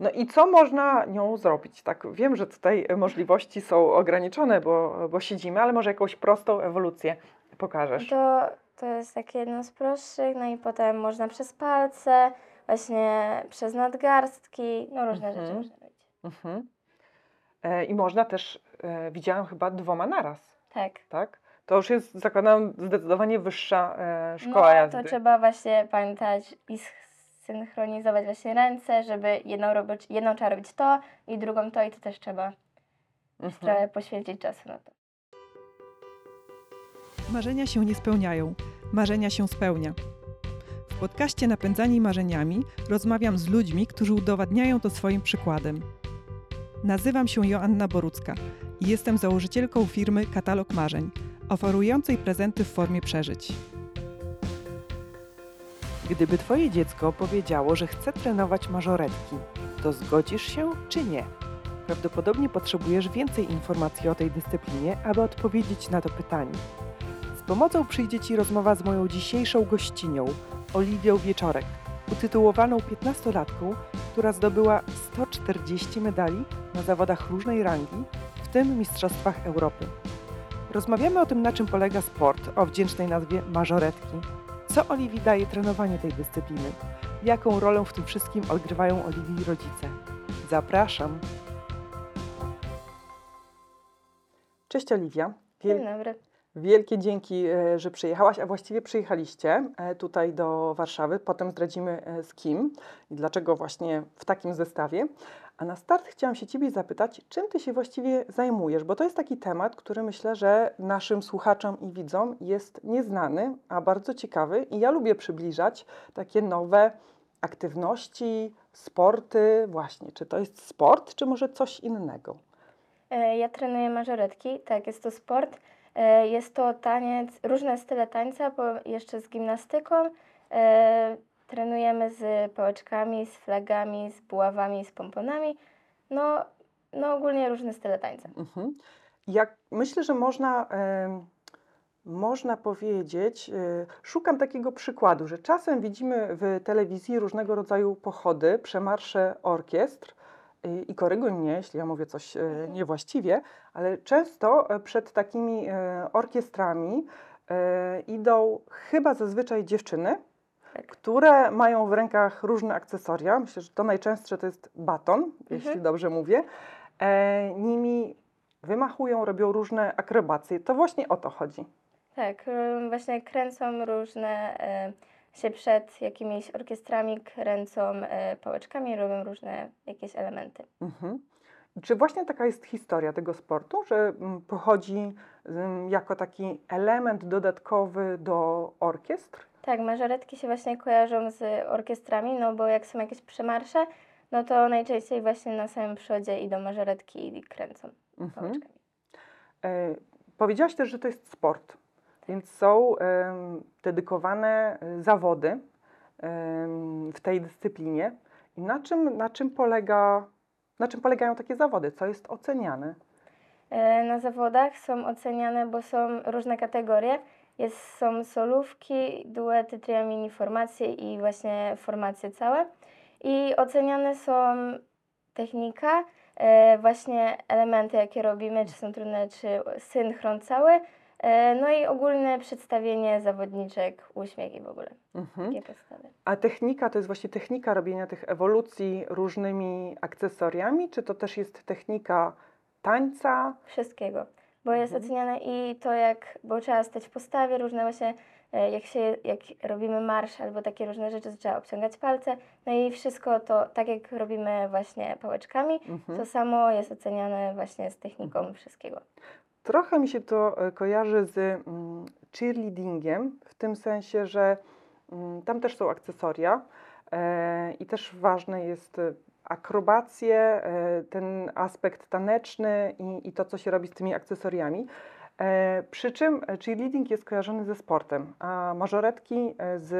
No i co można nią zrobić? Tak, wiem, że tutaj możliwości są ograniczone, bo, bo siedzimy, ale może jakąś prostą ewolucję pokażesz. To, to jest takie jedno z prostszych, no i potem można przez palce, właśnie przez nadgarstki, no różne rzeczy Mhm. można robić. Mhm. E, I można też, e, widziałam chyba dwoma naraz, Tak. tak? To już jest, zakładam, zdecydowanie wyższa e, szkoła no, jazdy. to trzeba właśnie pamiętać i synchronizować właśnie ręce, żeby jedną, robić, jedną trzeba robić to i drugą to i to też trzeba Mhm. trochę poświęcić czasu na to. Marzenia się nie spełniają, marzenia się spełnia. W podcaście Napędzani Marzeniami rozmawiam z ludźmi, którzy udowadniają to swoim przykładem. Nazywam się Joanna Borucka i jestem założycielką firmy Katalog Marzeń, oferującej prezenty w formie przeżyć. Gdyby twoje dziecko powiedziało, że chce trenować mażoretki, to zgodzisz się czy nie? Prawdopodobnie potrzebujesz więcej informacji o tej dyscyplinie, aby odpowiedzieć na to pytanie. Z pomocą przyjdzie Ci rozmowa z moją dzisiejszą gościnią, Oliwią Wieczorek, utytułowaną 15-latką, która zdobyła 140 medali na zawodach różnej rangi, w tym Mistrzostwach Europy. Rozmawiamy o tym, na czym polega sport o wdzięcznej nazwie mażoretki, co Oliwii daje trenowanie tej dyscypliny? Jaką rolę w tym wszystkim odgrywają Oliwii rodzice? Zapraszam. Cześć Oliwia. Dzień dobry. wielkie dzięki, e, że przyjechałaś, a właściwie przyjechaliście e, tutaj do Warszawy. Potem zdradzimy e, z kim i dlaczego właśnie w takim zestawie. A na start chciałam się Ciebie zapytać, czym Ty się właściwie zajmujesz? Bo to jest taki temat, który myślę, że naszym słuchaczom i widzom jest nieznany, a bardzo ciekawy. I ja lubię przybliżać takie nowe aktywności, sporty. Właśnie, czy to jest sport, czy może coś innego? E, Ja trenuję mażoretki, tak, jest to sport. E, Jest to taniec, różne style tańca, jeszcze z gimnastyką. Trenujemy z pałeczkami, z flagami, z buławami, z pomponami. No, no ogólnie różne style tańca. Mhm. Jak myślę, że można, można powiedzieć, e, szukam takiego przykładu, że czasem widzimy w telewizji różnego rodzaju pochody, przemarsze orkiestr. y, I koryguj mnie, jeśli ja mówię coś e, Mhm. niewłaściwie, ale często e, przed takimi e, orkiestrami e, idą chyba zazwyczaj dziewczyny. Które mają w rękach różne akcesoria. Myślę, że to najczęstsze to jest baton, jeśli Mhm. dobrze mówię. E, nimi wymachują, robią różne akrobacje. To właśnie o to chodzi. Tak, e, właśnie kręcą różne e, się przed jakimiś orkiestrami, kręcą e, pałeczkami, robią różne jakieś elementy. Mhm. Czy właśnie taka jest historia tego sportu, że mm, pochodzi mm, jako taki element dodatkowy do orkiestr? Tak, mażoretki się właśnie kojarzą z orkiestrami, no bo jak są jakieś przemarsze, no to najczęściej właśnie na samym przodzie idą mażoretki i kręcą Mhm. E, powiedziałaś też, że to jest sport, więc są dedykowane e, zawody w tej dyscyplinie. I na czym, na, czym polega, na czym polegają takie zawody? Co jest oceniane? E, Na zawodach są oceniane, bo są różne kategorie. Jest, są solówki, duety, tria, mini, formacje i właśnie formacje całe. I oceniane są technika, e, właśnie elementy, jakie robimy, czy są trudne, czy synchron cały, e, no i ogólne przedstawienie zawodniczek, uśmiech i w ogóle. Mhm. Takie podstawy. A technika to jest właśnie technika robienia tych ewolucji różnymi akcesoriami, czy to też jest technika tańca? Wszystkiego, bo jest Mhm. oceniane i to jak, bo trzeba stać w postawie, różne właśnie, e, jak się, jak robimy marsz albo takie różne rzeczy, to trzeba obciągać palce, no i wszystko to, tak jak robimy właśnie pałeczkami, Mhm. to samo jest oceniane właśnie z techniką wszystkiego. Trochę mi się to e, kojarzy z mm, cheerleadingiem, w tym sensie, że mm, tam też są akcesoria e, i też ważne jest akrobacje, e, ten aspekt taneczny i, i to, co się robi z tymi akcesoriami. E, przy czym e, cheerleading jest kojarzony ze sportem, a mażoretki z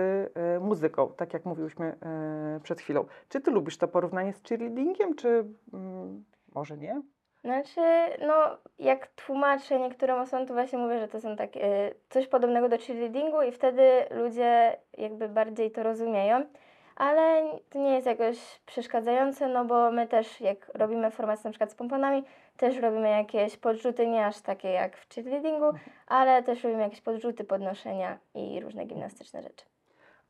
muzyką, tak jak mówiłyśmy przed chwilą. Czy ty lubisz to porównanie z cheerleadingiem, czy mm, może nie? Znaczy, no jak tłumaczę niektórym osobom, to właśnie mówię, że to są takie, e, coś podobnego do cheerleadingu i wtedy ludzie jakby bardziej to rozumieją. Ale to nie jest jakoś przeszkadzające, no bo my też jak robimy formację na przykład z pomponami, też robimy jakieś podrzuty, nie aż takie jak w cheerleadingu, ale też robimy jakieś podrzuty, podnoszenia i różne gimnastyczne rzeczy.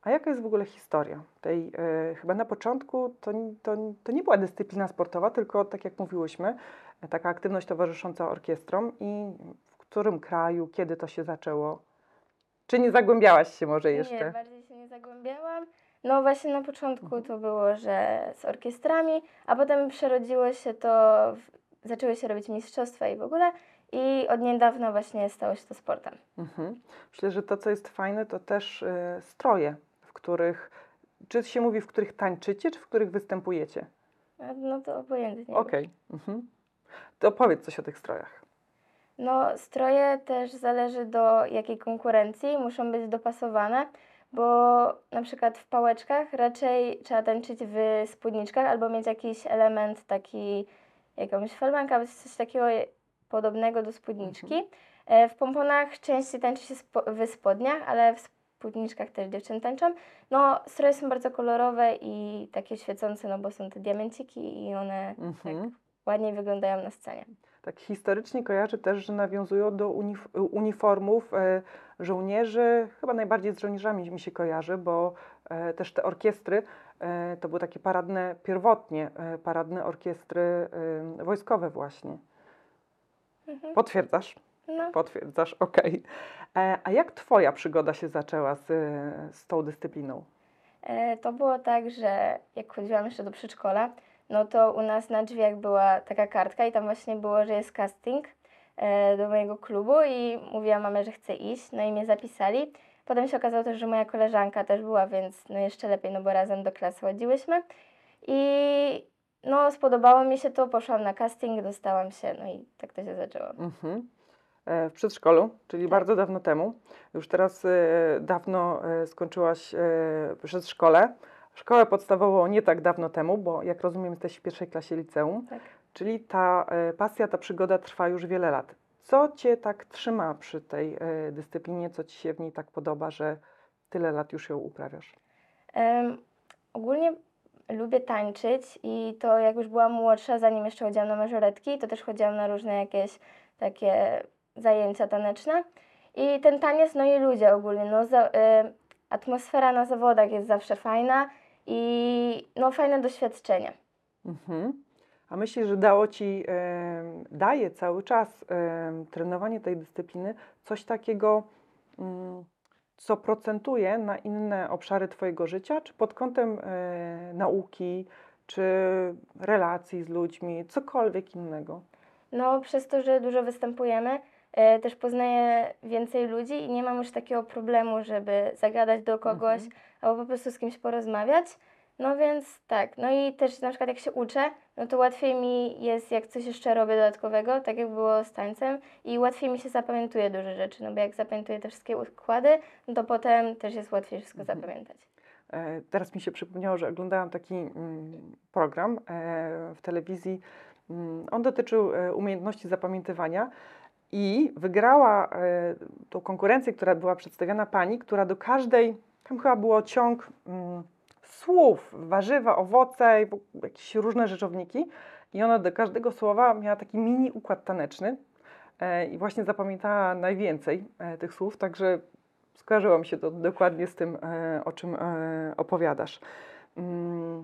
A jaka jest w ogóle historia tej, e, chyba na początku to, to, to nie była dyscyplina sportowa, tylko tak jak mówiłyśmy, taka aktywność towarzysząca orkiestrom i w którym kraju, kiedy to się zaczęło? Czy nie zagłębiałaś się może jeszcze? Nie, bardziej się nie zagłębiałam. No właśnie na początku Mhm. to było, że z orkiestrami, a potem przerodziło się to, w, zaczęły się robić mistrzostwa i w ogóle i od niedawna właśnie stało się to sportem. Mhm. Myślę, że to, co jest fajne, to też e, stroje, w których, czy się mówi, w których tańczycie, czy w których występujecie? A No to obojętnie. Okej. Mhm. To powiedz coś o tych strojach. No, stroje też zależy do jakiej konkurencji, muszą być dopasowane, bo na przykład w pałeczkach raczej trzeba tańczyć w spódniczkach albo mieć jakiś element taki, jakąś falbankę, albo coś takiego podobnego do spódniczki. E, W pomponach częściej tańczy się spo- w spodniach, ale w spódniczkach też dziewczyny tańczą. No, stroje są bardzo kolorowe i takie świecące, no bo są te diamenciki i one Mhm. ładniej wyglądają na scenie. Tak historycznie kojarzę też, że nawiązują do unif- uniformów e, żołnierzy. Chyba najbardziej z żołnierzami mi się kojarzy, bo e, też te orkiestry e, to były takie paradne, pierwotnie paradne orkiestry wojskowe właśnie. Mhm. Potwierdzasz? No. Potwierdzasz, okej. E, A jak Twoja przygoda się zaczęła z, z tą dyscypliną? To było tak, że jak chodziłam jeszcze do przedszkola, no to u nas na drzwiach była taka kartka i tam właśnie było, że jest casting e, do mojego klubu i mówiłam mamie, że chcę iść, no i mnie zapisali. Potem się okazało też, że moja koleżanka też była, więc no jeszcze lepiej, no bo razem do klasy chodziłyśmy. I no spodobało mi się to, poszłam na casting, dostałam się, no i tak to się zaczęło. Mhm. E, W przedszkolu, czyli bardzo dawno temu. Już teraz e, dawno skończyłaś przedszkole. Szkołę podstawową nie tak dawno temu, bo jak rozumiem, jesteś w pierwszej klasie liceum. Tak. Czyli ta e, pasja, ta przygoda trwa już wiele lat. Co Cię tak trzyma przy tej e, dyscyplinie? Co Ci się w niej tak podoba, że tyle lat już ją uprawiasz? Em, ogólnie lubię tańczyć i to jak już byłam młodsza, zanim jeszcze chodziłam na mażoretki, to też chodziłam na różne jakieś takie zajęcia taneczne. I ten taniec, no i ludzie ogólnie, no za, em, atmosfera na zawodach jest zawsze fajna i no fajne doświadczenie. Mhm. A myślisz, że dało Ci, em, daje cały czas em, trenowanie tej dyscypliny coś takiego, mm, co procentuje na inne obszary Twojego życia, czy pod kątem e, nauki, czy relacji z ludźmi, cokolwiek innego? No, przez to, że dużo występujemy, e, też poznaję więcej ludzi i nie mam już takiego problemu, żeby zagadać do kogoś Mhm. albo po prostu z kimś porozmawiać. No więc tak, no i też na przykład jak się uczę, no to łatwiej mi jest, jak coś jeszcze robię dodatkowego, tak jak było z tańcem i łatwiej mi się zapamiętuje duże rzeczy, no bo jak zapamiętuję te wszystkie układy, no to potem też jest łatwiej wszystko Mhm. zapamiętać. E, Teraz mi się przypomniało, że oglądałam taki mm, program e, w telewizji. Mm, On dotyczył e, umiejętności zapamiętywania i wygrała e, tą konkurencję, która była przedstawiana pani, która do każdej, tam chyba było ciąg mm, słów, warzywa, owoce, jakieś różne rzeczowniki i ona do każdego słowa miała taki mini układ taneczny e, i właśnie zapamiętała najwięcej e, tych słów, także skojarzyło mi się to dokładnie z tym, e, o czym e, opowiadasz. Mm,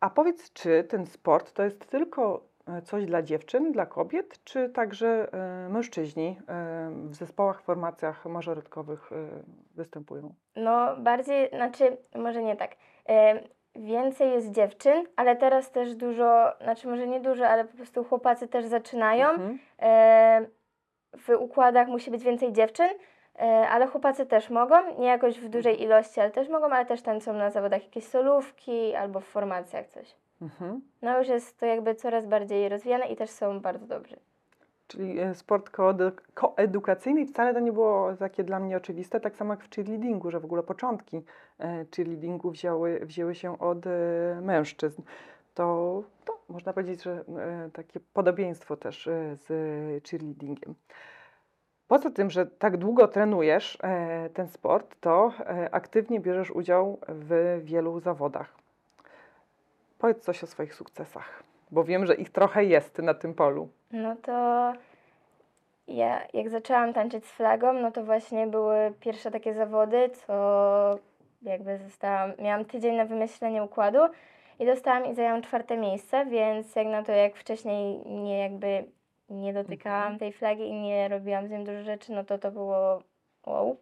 A powiedz, czy ten sport to jest tylko coś dla dziewczyn, dla kobiet, czy także e, mężczyźni e, w zespołach, formacjach mażoretkowych e, występują? No, bardziej, znaczy, może nie tak. E, więcej jest dziewczyn, ale teraz też dużo, znaczy może nie dużo, ale po prostu chłopacy też zaczynają. Mhm. E, w układach musi być więcej dziewczyn, e, ale chłopacy też mogą, nie jakoś w dużej ilości, ale też mogą, ale też tańczą na zawodach jakieś solówki albo w formacjach coś. Mhm. No już jest to jakby coraz bardziej rozwijane i też są bardzo dobrzy. Czyli e, sport koedu- koedukacyjny wcale to nie było takie dla mnie oczywiste, tak samo jak w cheerleadingu, że w ogóle początki e, cheerleadingu wzięły, wzięły się od e, mężczyzn. To, to można powiedzieć, że takie podobieństwo też z cheerleadingiem. Poza tym, że tak długo trenujesz ten sport, to aktywnie bierzesz udział w wielu zawodach. Powiedz coś o swoich sukcesach, bo wiem, że ich trochę jest na tym polu. No to ja jak zaczęłam tańczyć z flagą, no to właśnie były pierwsze takie zawody, co jakby zostałam, miałam tydzień na wymyślenie układu i dostałam i zajęłam czwarte miejsce, więc jak na to, jak wcześniej nie jakby nie dotykałam tej flagi i nie robiłam z nią dużo rzeczy, no to to było wow.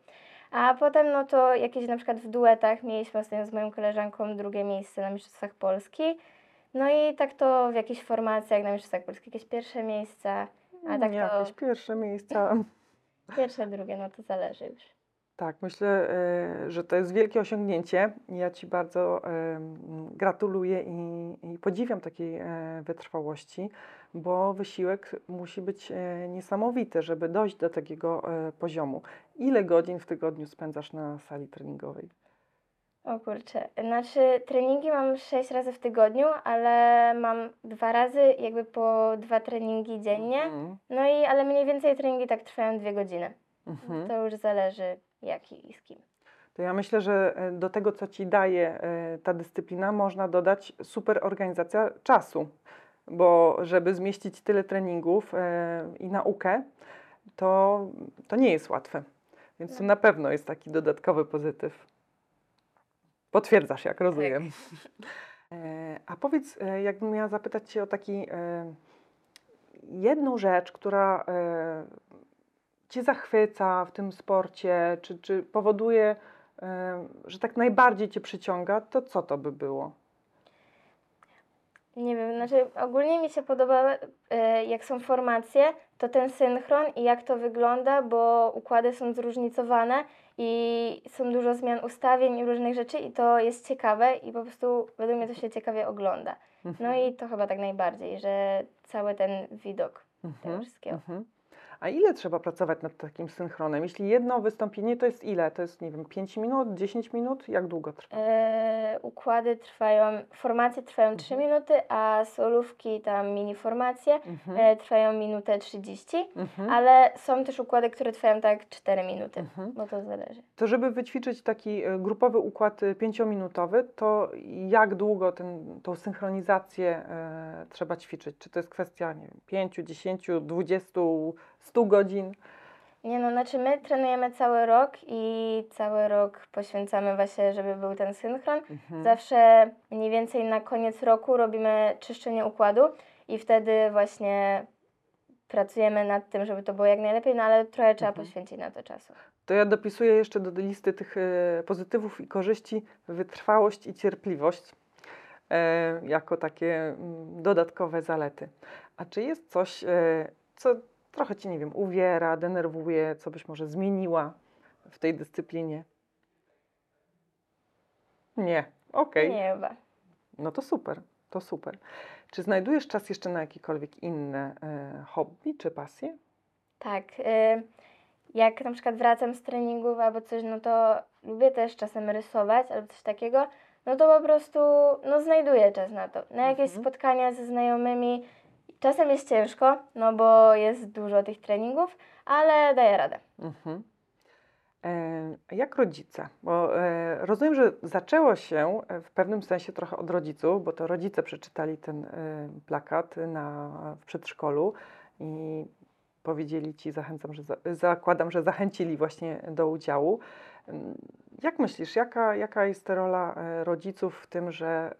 A potem, no to jakieś na przykład w duetach mieliśmy ostatnio z moją koleżanką drugie miejsce na Mistrzostwach Polski. No i tak to w jakichś formacjach na Mistrzostwach Polski jakieś pierwsze miejsca, a tak to Jakieś pierwsze miejsca. pierwsze, drugie, no to zależy już. Tak, myślę, e, że to jest wielkie osiągnięcie. Ja Ci bardzo gratuluję i, podziwiam takiej e, wytrwałości, bo wysiłek musi być e, niesamowity, żeby dojść do takiego poziomu. Ile godzin w tygodniu spędzasz na sali treningowej? O kurczę, znaczy treningi mam sześć razy w tygodniu, ale mam dwa razy jakby po dwa treningi dziennie. Mhm. No i ale mniej więcej treningi tak trwają dwie godziny. Mhm. To już zależy jaki i z kim. To ja myślę, że e, do tego, co Ci daje e, ta dyscyplina, można dodać super organizacja czasu, bo żeby zmieścić tyle treningów e, i naukę, to, to nie jest łatwe. Więc to No. na pewno jest taki dodatkowy pozytyw. Potwierdzasz, jak rozumiem. E, A powiedz, jakbym miała zapytać Cię o taki jedną rzecz, która Cię zachwyca w tym sporcie, czy, czy powoduje, e, że tak najbardziej Cię przyciąga, to co to by było? Nie wiem, znaczy ogólnie mi się podoba, e, jak są formacje, to ten synchron i jak to wygląda, bo układy są zróżnicowane i są dużo zmian ustawień i różnych rzeczy i to jest ciekawe i po prostu według mnie to się ciekawie ogląda. No i to chyba tak najbardziej, że cały ten widok tego Mhm, wszystkiego. mhm. A ile trzeba pracować nad takim synchronem? Jeśli jedno wystąpienie to jest ile? To jest, nie wiem, 5 minut, 10 minut? Jak długo trwa? E, układy trwają, formacje trwają 3 minuty, a solówki, tam mini formacje Mhm, e, trwają minutę 30. mhm, Ale są też układy, które trwają tak 4 minuty, mhm. bo to zależy. To żeby wyćwiczyć taki e, grupowy układ e, pięciominutowy, to jak długo ten, tą synchronizację e, trzeba ćwiczyć? Czy to jest kwestia, nie wiem, 5, 10, 20, 100 godzin? Nie no, znaczy my trenujemy cały rok i cały rok poświęcamy właśnie, żeby był ten synchron. Mhm. Zawsze mniej więcej na koniec roku robimy czyszczenie układu i wtedy właśnie pracujemy nad tym, żeby to było jak najlepiej, no ale trochę trzeba Mhm. poświęcić na to czasu. To ja dopisuję jeszcze do listy tych e, pozytywów i korzyści wytrwałość i cierpliwość e, jako takie mm, dodatkowe zalety. A czy jest coś, e, co trochę Cię, nie wiem, uwiera, denerwuje, co byś może zmieniła w tej dyscyplinie? Nie. Okej. Nie chyba. No to super, to super. Czy znajdujesz czas jeszcze na jakiekolwiek inne e, hobby czy pasje? Tak. y, Jak na przykład wracam z treningów albo coś, no to lubię też czasem rysować albo coś takiego, no to po prostu no znajduję czas na to. Na jakieś Mhm. spotkania ze znajomymi. Czasem jest ciężko, no bo jest dużo tych treningów, ale daję radę. Mhm. E, jak rodzice? Bo e, rozumiem, że zaczęło się e, w pewnym sensie trochę od rodziców, bo to rodzice przeczytali ten e, plakat na, w przedszkolu i powiedzieli ci, zachęcam, że za, zakładam, że zachęcili właśnie do udziału. Em, Jak myślisz, jaka, jaka jest rola e, rodziców w tym, że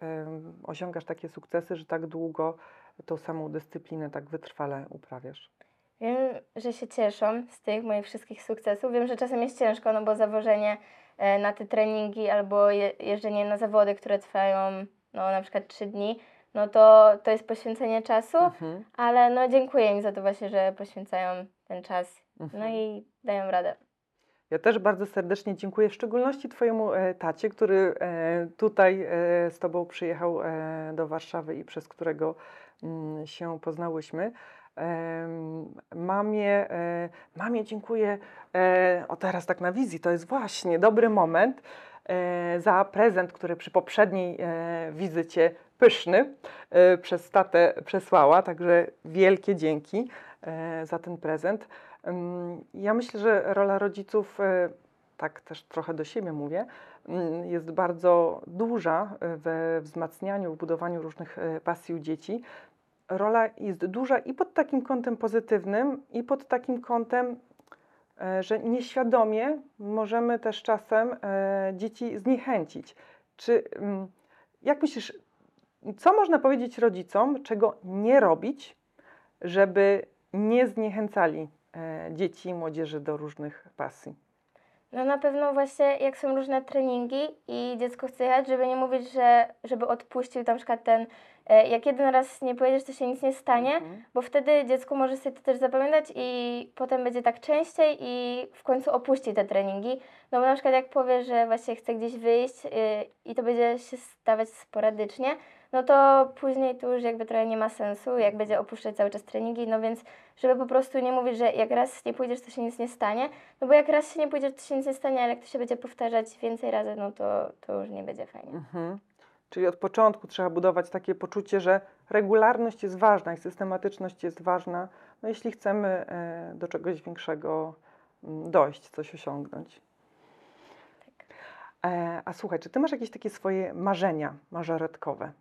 osiągasz takie sukcesy, że tak długo tą samą dyscyplinę tak wytrwale uprawiasz? Wiem, że się cieszą z tych moich wszystkich sukcesów. Wiem, że czasem jest ciężko, no bo zawożenie e, na te treningi albo je, jeżdżenie na zawody, które trwają no na przykład trzy dni, no to to jest poświęcenie czasu, Mhm, ale no dziękuję im za to właśnie, że poświęcają ten czas, no mhm. i dają radę. Ja też bardzo serdecznie dziękuję, w szczególności Twojemu e, tacie, który e, tutaj z Tobą przyjechał do Warszawy i przez którego się poznałyśmy. Mamie, e, mamie dziękuję, e, o teraz tak na wizji, to jest właśnie dobry moment e, za prezent, który przy poprzedniej wizycie pyszny przez tatę przesłała, także wielkie dzięki za ten prezent. Ja myślę, że rola rodziców, tak też trochę do siebie mówię, mm, jest bardzo duża we wzmacnianiu, w budowaniu różnych pasji u dzieci. Rola jest duża i pod takim kątem pozytywnym, i pod takim kątem, e, że nieświadomie możemy też czasem e, dzieci zniechęcić. Czy, mm, jak myślisz, co można powiedzieć rodzicom, czego nie robić, żeby nie zniechęcali e, dzieci i młodzieży do różnych pasji? No na pewno właśnie jak są różne treningi i dziecko chce jechać, żeby nie mówić, że żeby odpuścił na przykład ten, e, jak jeden raz nie pojedziesz, to się nic nie stanie, Mhm. bo wtedy dziecko może sobie to też zapamiętać i potem będzie tak częściej i w końcu opuści te treningi. No bo na przykład jak powie, że właśnie chce gdzieś wyjść y, i to będzie się stawać sporadycznie, no to później to już jakby trochę nie ma sensu, jak będzie opuszczać cały czas treningi, no więc żeby po prostu nie mówić, że jak raz nie pójdziesz, to się nic nie stanie, no bo jak raz się nie pójdziesz, to się nic nie stanie, ale jak to się będzie powtarzać więcej razy, no to, to już nie będzie fajnie. Mhm. Czyli od początku trzeba budować takie poczucie, że regularność jest ważna i systematyczność jest ważna, no jeśli chcemy e, do czegoś większego mm, dojść, coś osiągnąć. E, A słuchaj, czy ty masz jakieś takie swoje marzenia mażoretkowe?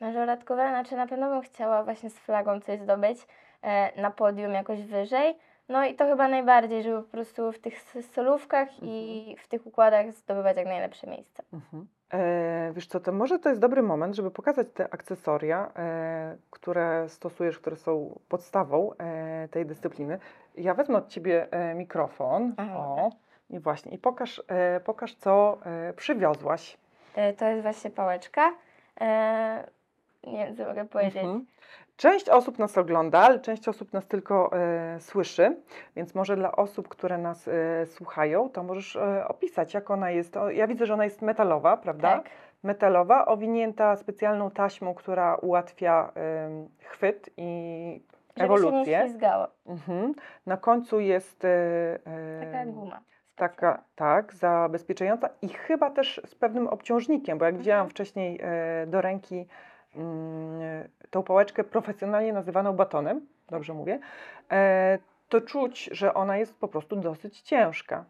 Mażoretkowe, znaczy na pewno bym chciała właśnie z flagą coś zdobyć e, na podium jakoś wyżej. No i to chyba najbardziej, żeby po prostu w tych solówkach i w tych układach zdobywać jak najlepsze miejsca. Mhm. E, wiesz co, to może to jest dobry moment, żeby pokazać te akcesoria, e, które stosujesz, które są podstawą e, tej dyscypliny. Ja wezmę od ciebie e, mikrofon. Aha, O, i właśnie, i pokaż, e, pokaż co przywiozłaś. To jest właśnie pałeczka. E, nie wiem, co mogę powiedzieć. Mhm. Część osób nas ogląda, ale część osób nas tylko e, słyszy, więc może dla osób, które nas e, słuchają, to możesz e, opisać, jak ona jest. O, ja widzę, że ona jest metalowa, prawda? Tak. metalowa, owinięta specjalną taśmą, która ułatwia ym, chwyt i Żeby się nie ewolucję. ślizgało. Mhm. Na końcu jest y, Taka ym, guma. taka, tak, zabezpieczająca i chyba też z pewnym obciążnikiem, bo jak widziałam Mhm. wcześniej e, do ręki tą pałeczkę profesjonalnie nazywaną batonem, dobrze mówię, e, to czuć, że ona jest po prostu dosyć ciężka.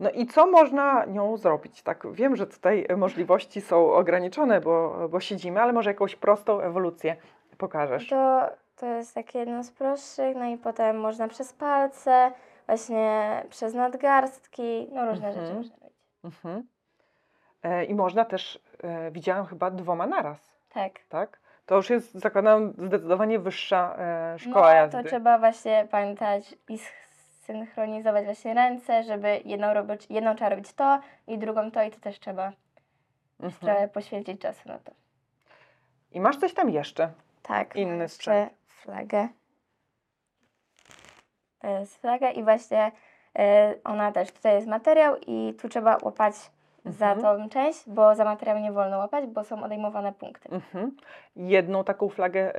No i co można nią zrobić? Tak, wiem, że tutaj możliwości są ograniczone, bo, bo siedzimy, ale może jakąś prostą ewolucję pokażesz. To, to jest takie jedno z prostszych, no i potem można przez palce, właśnie przez nadgarstki, no różne Mhm. rzeczy można robić. Mhm. E, I można też, e, widziałam chyba dwoma naraz, Tak. tak? To już jest, zakładam, zdecydowanie wyższa e, szkoła no, jazdy. to trzeba właśnie pamiętać i synchronizować właśnie ręce, żeby jedną, robić, jedną trzeba robić to i drugą to i to też trzeba Mhm. trochę poświęcić czasu na to. I masz coś tam jeszcze? Tak. Inny sprzęt. flagę. To jest flaga i właśnie e, ona też, tutaj jest materiał i tu trzeba łapać za Mhm. tą część, bo za materiał nie wolno łapać, bo są odejmowane punkty. Mhm. Jedną taką flagę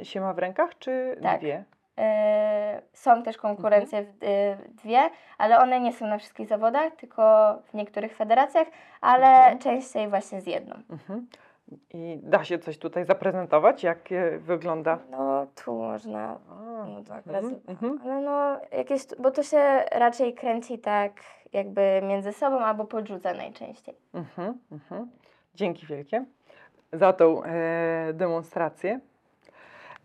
e, się ma w rękach, czy Tak. dwie? E, są też konkurencje Mhm. w, e, dwie, ale one nie są na wszystkich zawodach, tylko w niektórych federacjach, ale Mhm. częściej właśnie z jedną. Mhm. I da się coś tutaj zaprezentować, jak wygląda? No tu można, no akurat, mhm, mhm. ale no jakieś, bo to się raczej kręci tak jakby między sobą albo podrzuca najczęściej. Mhm, mhm. Dzięki wielkie za tą e, demonstrację.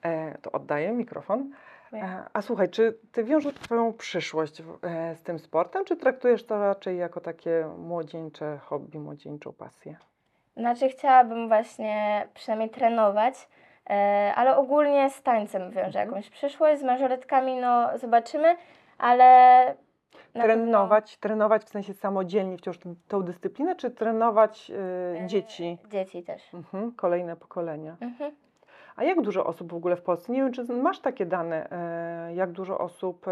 E, to oddaję mikrofon. E, a słuchaj, czy ty wiążesz swoją przyszłość w, e, z tym sportem, czy traktujesz to raczej jako takie młodzieńcze hobby, młodzieńczą pasję? Znaczy chciałabym właśnie przynajmniej trenować, ale ogólnie z tańcem wiążę Mhm. jakąś przyszłość, z mażoretkami no zobaczymy, ale trenować, trenować w sensie samodzielnie wciąż tą, tą dyscyplinę, czy trenować e, E, dzieci, dzieci też. mhm, kolejne pokolenia? Mhm. A jak dużo osób w ogóle w Polsce? Nie wiem, czy masz takie dane, e, jak dużo osób e,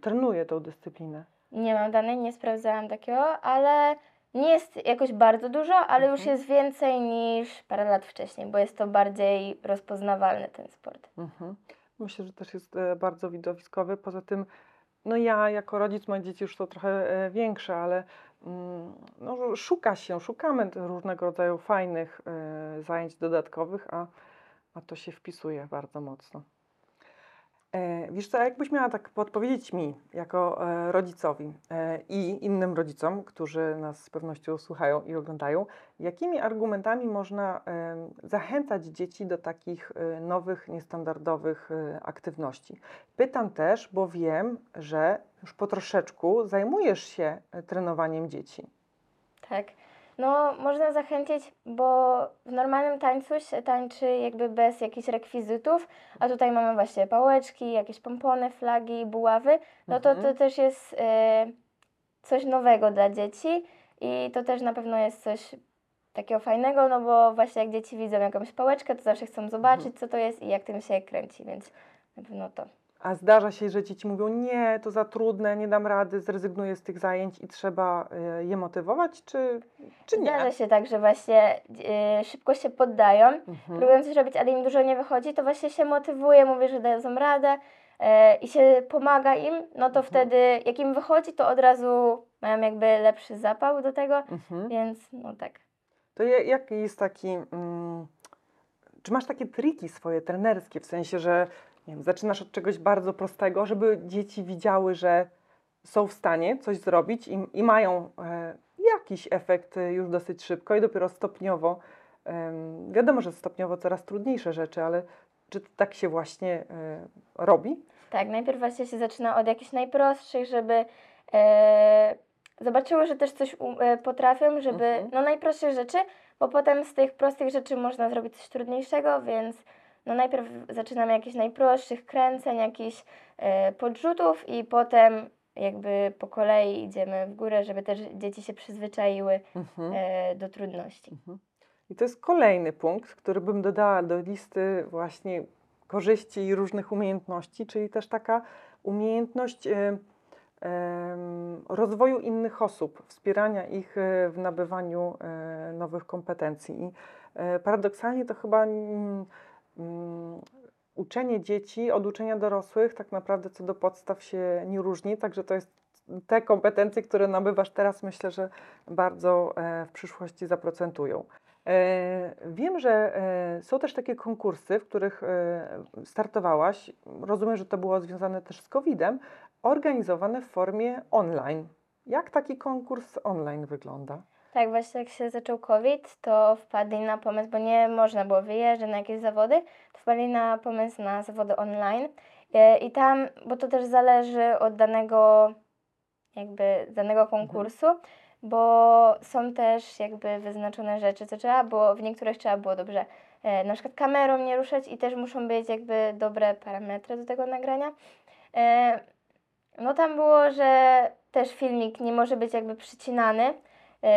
trenuje tą dyscyplinę? Nie mam danych, nie sprawdzałam takiego, ale nie jest jakoś bardzo dużo, ale już Mhm. jest więcej niż parę lat wcześniej, bo jest to bardziej rozpoznawalny ten sport. Mhm. Myślę, że też jest e, bardzo widowiskowy. Poza tym, no ja jako rodzic, moje dzieci już są trochę e, większe, ale mm, no, szuka się, szukamy różnego rodzaju fajnych e, zajęć dodatkowych, a, a to się wpisuje bardzo mocno. E, wiesz co, jakbyś miała tak podpowiedzieć mi, jako e, rodzicowi e, i innym rodzicom, którzy nas z pewnością słuchają i oglądają, jakimi argumentami można zachęcać dzieci do takich nowych, niestandardowych aktywności? Pytam też, bo wiem, że już po troszeczku zajmujesz się trenowaniem dzieci. Tak. No, można zachęcić, bo w normalnym tańcu się tańczy jakby bez jakichś rekwizytów, a tutaj mamy właśnie pałeczki, jakieś pompony, flagi, buławy. No to Mhm. to też jest e, coś nowego dla dzieci i to też na pewno jest coś takiego fajnego, no bo właśnie jak dzieci widzą jakąś pałeczkę, to zawsze chcą zobaczyć, co to jest i jak tym się kręci, więc na pewno to. A zdarza się, że dzieci mówią: Nie, to za trudne, nie dam rady, zrezygnuję z tych zajęć i trzeba e, je motywować, czy, czy nie? Zdarza się tak, że właśnie e, szybko się poddają, Mhm. próbują coś robić, ale im dużo nie wychodzi, to właśnie się motywuje, mówi, że dadzą radę e, i się pomaga im, no to Mhm. wtedy jak im wychodzi, to od razu mają jakby lepszy zapał do tego, Mhm. więc no tak. To ja- jaki jest taki. Mm, czy masz takie triki swoje trenerskie, w sensie, że nie wiem, zaczynasz od czegoś bardzo prostego, żeby dzieci widziały, że są w stanie coś zrobić i, i mają e, jakiś efekt e, już dosyć szybko i dopiero stopniowo. em, wiadomo, że stopniowo coraz trudniejsze rzeczy, ale czy tak się właśnie e, robi? Tak, najpierw właśnie się zaczyna od jakichś najprostszych, żeby e, zobaczyły, że też coś e, potrafią, żeby, Mhm. no najprostszych rzeczy, bo potem z tych prostych rzeczy można zrobić coś trudniejszego, więc no najpierw zaczynamy jakichś najprostszych kręceń, jakichś e, podrzutów i potem jakby po kolei idziemy w górę, żeby też dzieci się przyzwyczaiły Mhm. e, do trudności. I to jest kolejny punkt, który bym dodała do listy właśnie korzyści i różnych umiejętności, czyli też taka umiejętność em, rozwoju innych osób, wspierania ich w nabywaniu nowych kompetencji. I paradoksalnie to chyba mm, uczenie dzieci od uczenia dorosłych tak naprawdę co do podstaw się nie różni, także to jest te kompetencje, które nabywasz teraz, myślę, że bardzo e, w przyszłości zaprocentują. E, Wiem, że e, są też takie konkursy, w których startowałaś. Rozumiem, że to było związane też z COVID-em, organizowane w formie online. Jak taki konkurs online wygląda? Tak, właśnie jak się zaczął COVID, to wpadli na pomysł, bo nie można było wyjeżdżać na jakieś zawody, to wpadli na pomysł na zawody online. E, I tam, bo to też zależy od danego, jakby danego konkursu, bo są też jakby wyznaczone rzeczy, co trzeba było, w niektórych trzeba było dobrze e, na przykład kamerą nie ruszać i też muszą być jakby dobre parametry do tego nagrania. E, no tam było, że też filmik nie może być jakby przycinany,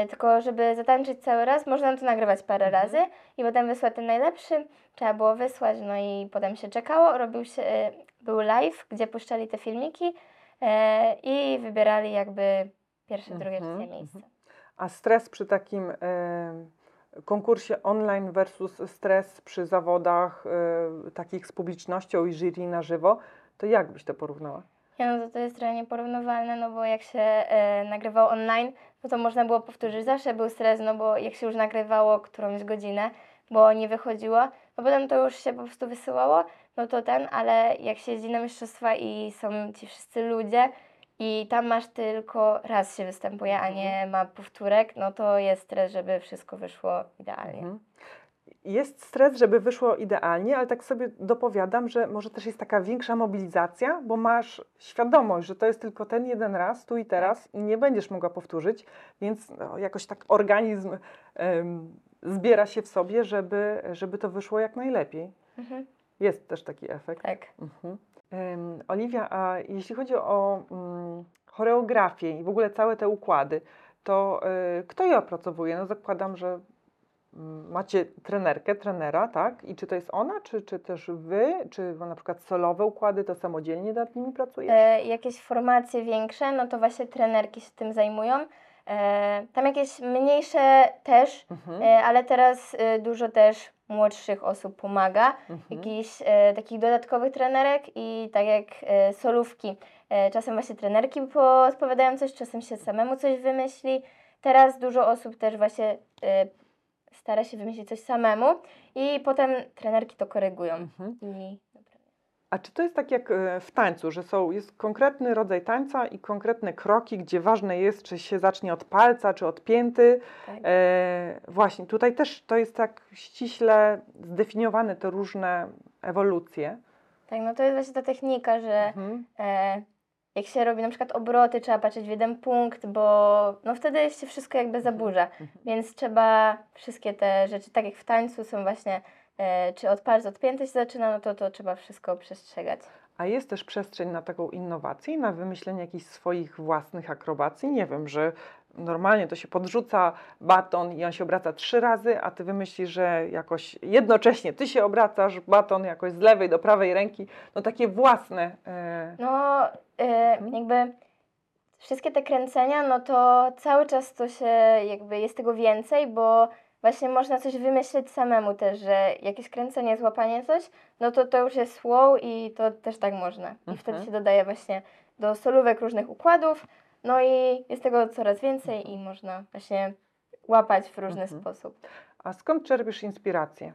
tylko żeby zatańczyć cały raz, można to nagrywać parę Mhm. razy i potem wysłać ten najlepszy. Trzeba było wysłać, no i potem się czekało, robił się, e, był live, gdzie puszczali te filmiki e, i wybierali jakby pierwsze, drugie, Mhm, trzecie miejsce. A stres przy takim e, konkursie online versus stres przy zawodach e, takich z publicznością i jury na żywo, to jak byś to porównała? Nie, no to, to jest trochę nieporównywalne, no bo jak się e, nagrywało online, no to można było powtórzyć. Zawsze był stres, no bo jak się już nagrywało którąś godzinę, bo nie wychodziło, no potem to już się po prostu wysyłało, no to ten, ale jak się jeździ na mistrzostwa i są ci wszyscy ludzie i tam masz tylko raz się występuje, a nie ma powtórek, no to jest stres, żeby wszystko wyszło idealnie. Mhm. Jest stres, żeby wyszło idealnie, ale tak sobie dopowiadam, że może też jest taka większa mobilizacja, bo masz świadomość, że to jest tylko ten jeden raz, tu i teraz i nie będziesz mogła powtórzyć, więc no, jakoś tak organizm em, zbiera się w sobie, żeby, żeby to wyszło jak najlepiej. Mhm. Jest też taki efekt. Tak. Mhm. Em, Oliwia, a jeśli chodzi o mm, choreografię i w ogóle całe te układy, to y, kto je opracowuje? No zakładam, że macie trenerkę, trenera, tak? I czy to jest ona, czy, czy też wy, czy na przykład solowe układy, to samodzielnie nad nimi pracujesz? e, jakieś formacje większe, no to właśnie trenerki się tym zajmują. E, tam jakieś mniejsze też, Mhm. e, ale teraz e, dużo też młodszych osób pomaga. Mhm. Jakichś e, takich dodatkowych trenerek i tak jak e, solówki. Czasem właśnie trenerki podpowiadają coś, czasem się samemu coś wymyśli. Teraz dużo osób też właśnie stara się wymyślić coś samemu i potem trenerki to korygują. Mhm. I A czy to jest tak jak e, w tańcu, że są, jest konkretny rodzaj tańca i konkretne kroki, gdzie ważne jest, czy się zacznie od palca, czy od pięty? Tak. E, właśnie, tutaj też to jest tak ściśle zdefiniowane te różne ewolucje. Tak, no to jest właśnie ta technika, że Mhm. e, jak się robi na przykład obroty, trzeba patrzeć w jeden punkt, bo no wtedy się wszystko jakby zaburza. Więc trzeba wszystkie te rzeczy, tak jak w tańcu są właśnie, e, czy od palca, od pięty się zaczyna, no to to trzeba wszystko przestrzegać. A jest też przestrzeń na taką innowację, na wymyślenie jakichś swoich własnych akrobacji. Nie wiem, że normalnie to się podrzuca baton i on się obraca trzy razy, a ty wymyślisz, że jakoś jednocześnie ty się obracasz baton jakoś z lewej do prawej ręki. No takie własne. E, No, e, jakby wszystkie te kręcenia, no to cały czas to się jakby jest tego więcej, bo właśnie można coś wymyślić samemu też, że jakieś kręcenie, złapanie coś, no to to już jest wow i to też tak można. I wtedy Mhm. się dodaje właśnie do solówek różnych układów, no i jest tego coraz więcej i można właśnie łapać w różny Mhm. sposób. a skąd czerpiesz inspirację?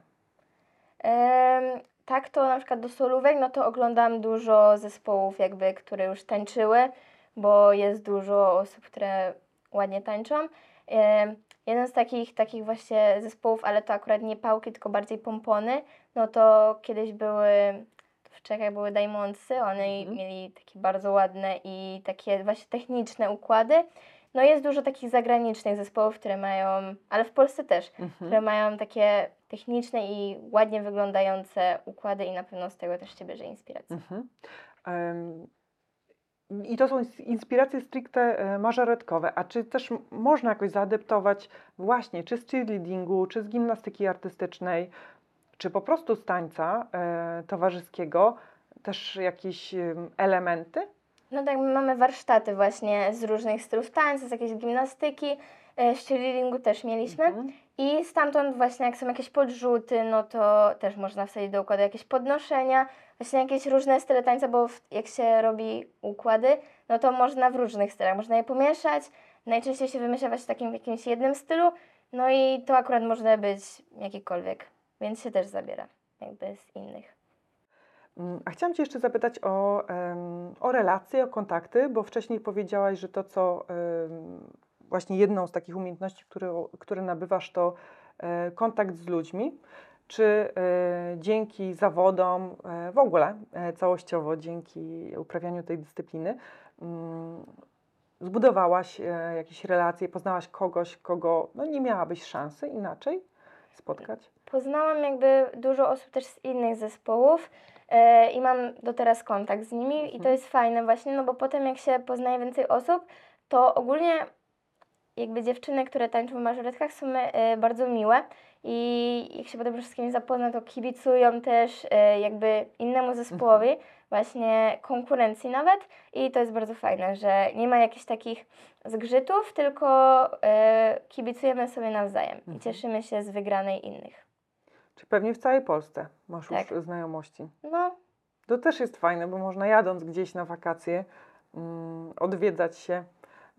Em, tak to na przykład do solówek, no to oglądam dużo zespołów jakby, które już tańczyły, bo jest dużo osób, które ładnie tańczą. Em, jeden z takich, takich właśnie zespołów, ale to akurat nie pałki, tylko bardziej pompony, no to kiedyś były, w Czechach były Diamondsy, one Mhm. mieli takie bardzo ładne i takie właśnie techniczne układy. No jest dużo takich zagranicznych zespołów, które mają, ale w Polsce też, Mhm. które mają takie techniczne i ładnie wyglądające układy i na pewno z tego też się bierze inspiracja. Mhm. Em, I to są ins- inspiracje stricte e, mażoretkowe. A czy też można jakoś zaadaptować właśnie, czy z cheerleadingu, czy z gimnastyki artystycznej, czy po prostu z tańca e, towarzyskiego też jakieś em, elementy? No tak, my mamy warsztaty właśnie z różnych stylów tańca, z jakiejś gimnastyki, e, cheerleadingu też mieliśmy. Mhm. I stamtąd właśnie jak są jakieś podrzuty, no to też można wsadzić do układu jakieś podnoszenia, właśnie jakieś różne style tańca, bo w, jak się robi układy, no to można w różnych stylach, można je pomieszać. Najczęściej się wymyśla właśnie w takim w jakimś jednym stylu, no i to akurat może być jakikolwiek, więc się też zabiera jakby z innych. Mm, A chciałam Cię jeszcze zapytać o, o relacje, o kontakty, bo wcześniej powiedziałaś, że to, co właśnie jedną z takich umiejętności, które, które nabywasz, to e, kontakt z ludźmi. Czy e, dzięki zawodom, e, w ogóle całościowo, dzięki uprawianiu tej dyscypliny, mm, zbudowałaś jakieś relacje, poznałaś kogoś, kogo no, nie miałabyś szansy inaczej spotkać? Poznałam jakby dużo osób też z innych zespołów e, i mam do teraz kontakt z nimi i to Mhm. jest fajne właśnie, no bo potem jak się poznaje więcej osób, to ogólnie jakby dziewczyny, które tańczą w mażoretkach są e, bardzo miłe i jak się potem wszystkimi zapozna, to kibicują też e, jakby innemu zespołowi, właśnie konkurencji nawet i to jest bardzo fajne, że nie ma jakichś takich zgrzytów, tylko e, kibicujemy sobie nawzajem Mhm. i cieszymy się z wygranej innych. Czy pewnie w całej Polsce masz Tak. już znajomości? No, To też jest fajne, bo można jadąc gdzieś na wakacje mm, odwiedzać się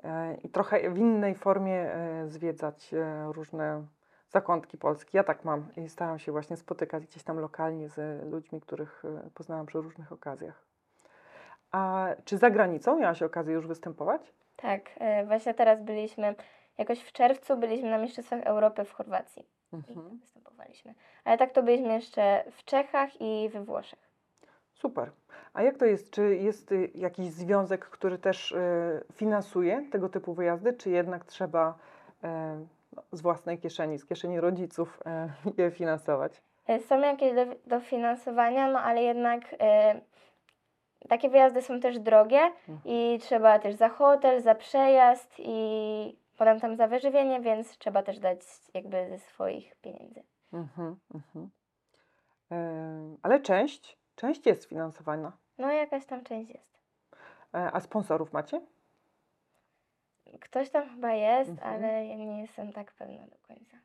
e, i trochę w innej formie e, zwiedzać różne zakątki Polski. Ja tak mam i staram się właśnie spotykać gdzieś tam lokalnie z ludźmi, których e, poznałam przy różnych okazjach. A czy za granicą miałaś okazję już występować? tak. e, Właśnie teraz byliśmy, jakoś w czerwcu byliśmy na Mistrzostwach Europy w Chorwacji Mhm. występowaliśmy. Ale tak to byliśmy jeszcze w Czechach i we Włoszech. Super. A jak to jest? Czy jest y, jakiś związek, który też finansuje tego typu wyjazdy, czy jednak trzeba z własnej kieszeni, z kieszeni rodziców y, je finansować? E, Są jakieś do, dofinansowania, no ale jednak e, takie wyjazdy są też drogie i trzeba też za hotel, za przejazd i potem tam za wyżywienie, więc trzeba też dać jakby ze swoich pieniędzy. Mhm, mhm. Ale część, część jest finansowana. No jakaś tam część jest. E, A sponsorów macie? Ktoś tam chyba jest, Mhm. ale ja nie jestem tak pewna do końca.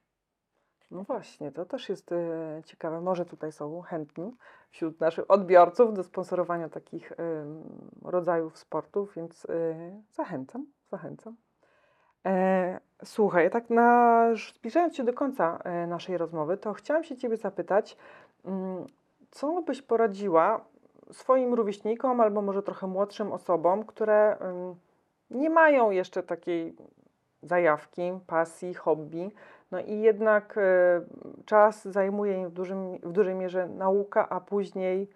No właśnie, to też jest e, ciekawe. Może tutaj są chętni wśród naszych odbiorców do sponsorowania takich em, rodzajów sportów, więc e, zachęcam, zachęcam. E, słuchaj, tak na, zbliżając się do końca e, naszej rozmowy, to chciałam się Ciebie zapytać, mm, co byś poradziła swoim rówieśnikom albo może trochę młodszym osobom, które ym, nie mają jeszcze takiej zajawki, pasji, hobby. No i jednak y, czas zajmuje im w, dużym, w dużej mierze nauka, a później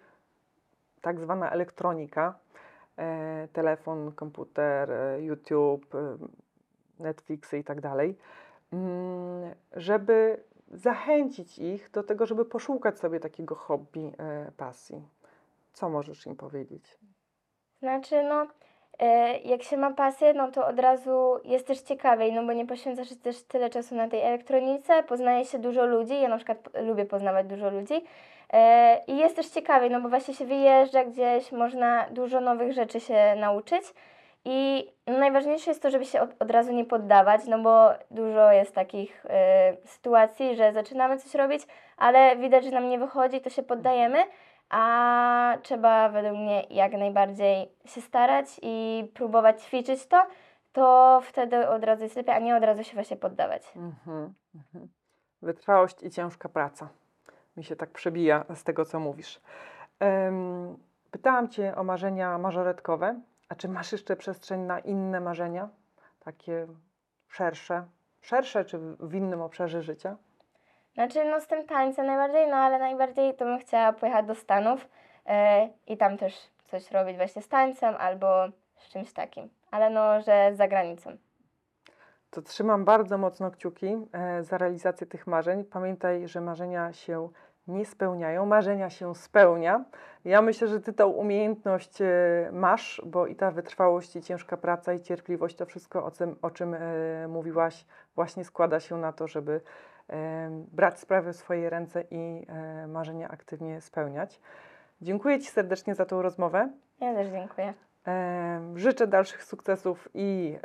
tak zwana elektronika, e, telefon, komputer, e, YouTube, e, Netflixy i tak dalej, mm, żeby zachęcić ich do tego, żeby poszukać sobie takiego hobby, e, pasji. Co możesz im powiedzieć? Znaczy, no, e, jak się ma pasję, no to od razu jest też ciekawiej, no bo nie poświęca się też tyle czasu na tej elektronice, poznaje się dużo ludzi, ja na przykład lubię poznawać dużo ludzi e, i jest też ciekawiej, no bo właśnie się wyjeżdża gdzieś, można dużo nowych rzeczy się nauczyć. I najważniejsze jest to, żeby się od, od razu nie poddawać, no bo dużo jest takich e, sytuacji, że zaczynamy coś robić, ale widać, że nam nie wychodzi, to się poddajemy, a trzeba według mnie jak najbardziej się starać i próbować ćwiczyć to, to wtedy od razu jest lepiej, a nie od razu się właśnie poddawać. Mhm, mhm. Wytrwałość i ciężka praca. Mi się tak przebija z tego, co mówisz. Em, pytałam Cię o marzenia mażoretkowe. A czy masz jeszcze przestrzeń na inne marzenia? Takie szersze? Szersze czy w innym obszarze życia? Znaczy, no z tym tańcem najbardziej, no ale najbardziej to bym chciała pojechać do Stanów e, i tam też coś robić właśnie z tańcem albo z czymś takim, ale no, że za granicą. To trzymam bardzo mocno kciuki e, za realizację tych marzeń. Pamiętaj, że marzenia się nie spełniają, marzenia się spełnia. Ja myślę, że Ty tą umiejętność e, masz, bo i ta wytrwałość, i ciężka praca, i cierpliwość, to wszystko, o czym, o czym e, mówiłaś, właśnie składa się na to, żeby brać sprawy w swoje ręce i marzenia aktywnie spełniać. Dziękuję Ci serdecznie za tą rozmowę. Ja też dziękuję. Życzę dalszych sukcesów i,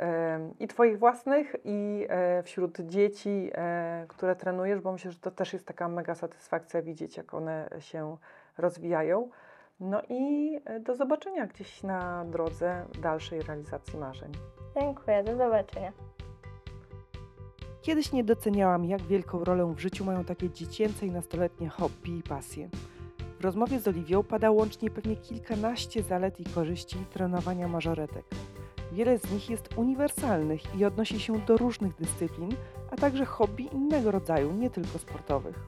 i Twoich własnych, i e, wśród dzieci, e, które trenujesz, bo myślę, że to też jest taka mega satysfakcja widzieć, jak one się rozwijają. No i e, do zobaczenia gdzieś na drodze dalszej realizacji marzeń. Dziękuję, do zobaczenia. Kiedyś nie doceniałam, jak wielką rolę w życiu mają takie dziecięce i nastoletnie hobby i pasje. W rozmowie z Oliwią pada łącznie pewnie kilkanaście zalet i korzyści trenowania mażoretek. Wiele z nich jest uniwersalnych i odnosi się do różnych dyscyplin, a także hobby innego rodzaju, nie tylko sportowych.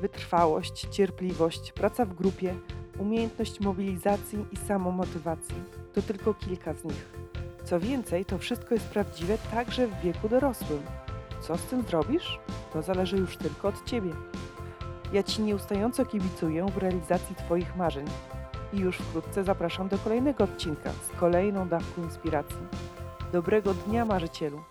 Wytrwałość, cierpliwość, praca w grupie, umiejętność mobilizacji i samomotywacji to tylko kilka z nich. Co więcej, to wszystko jest prawdziwe także w wieku dorosłym. Co z tym zrobisz? To zależy już tylko od Ciebie. Ja Ci nieustająco kibicuję w realizacji Twoich marzeń. I już wkrótce zapraszam do kolejnego odcinka z kolejną dawką inspiracji. Dobrego dnia, marzycielu!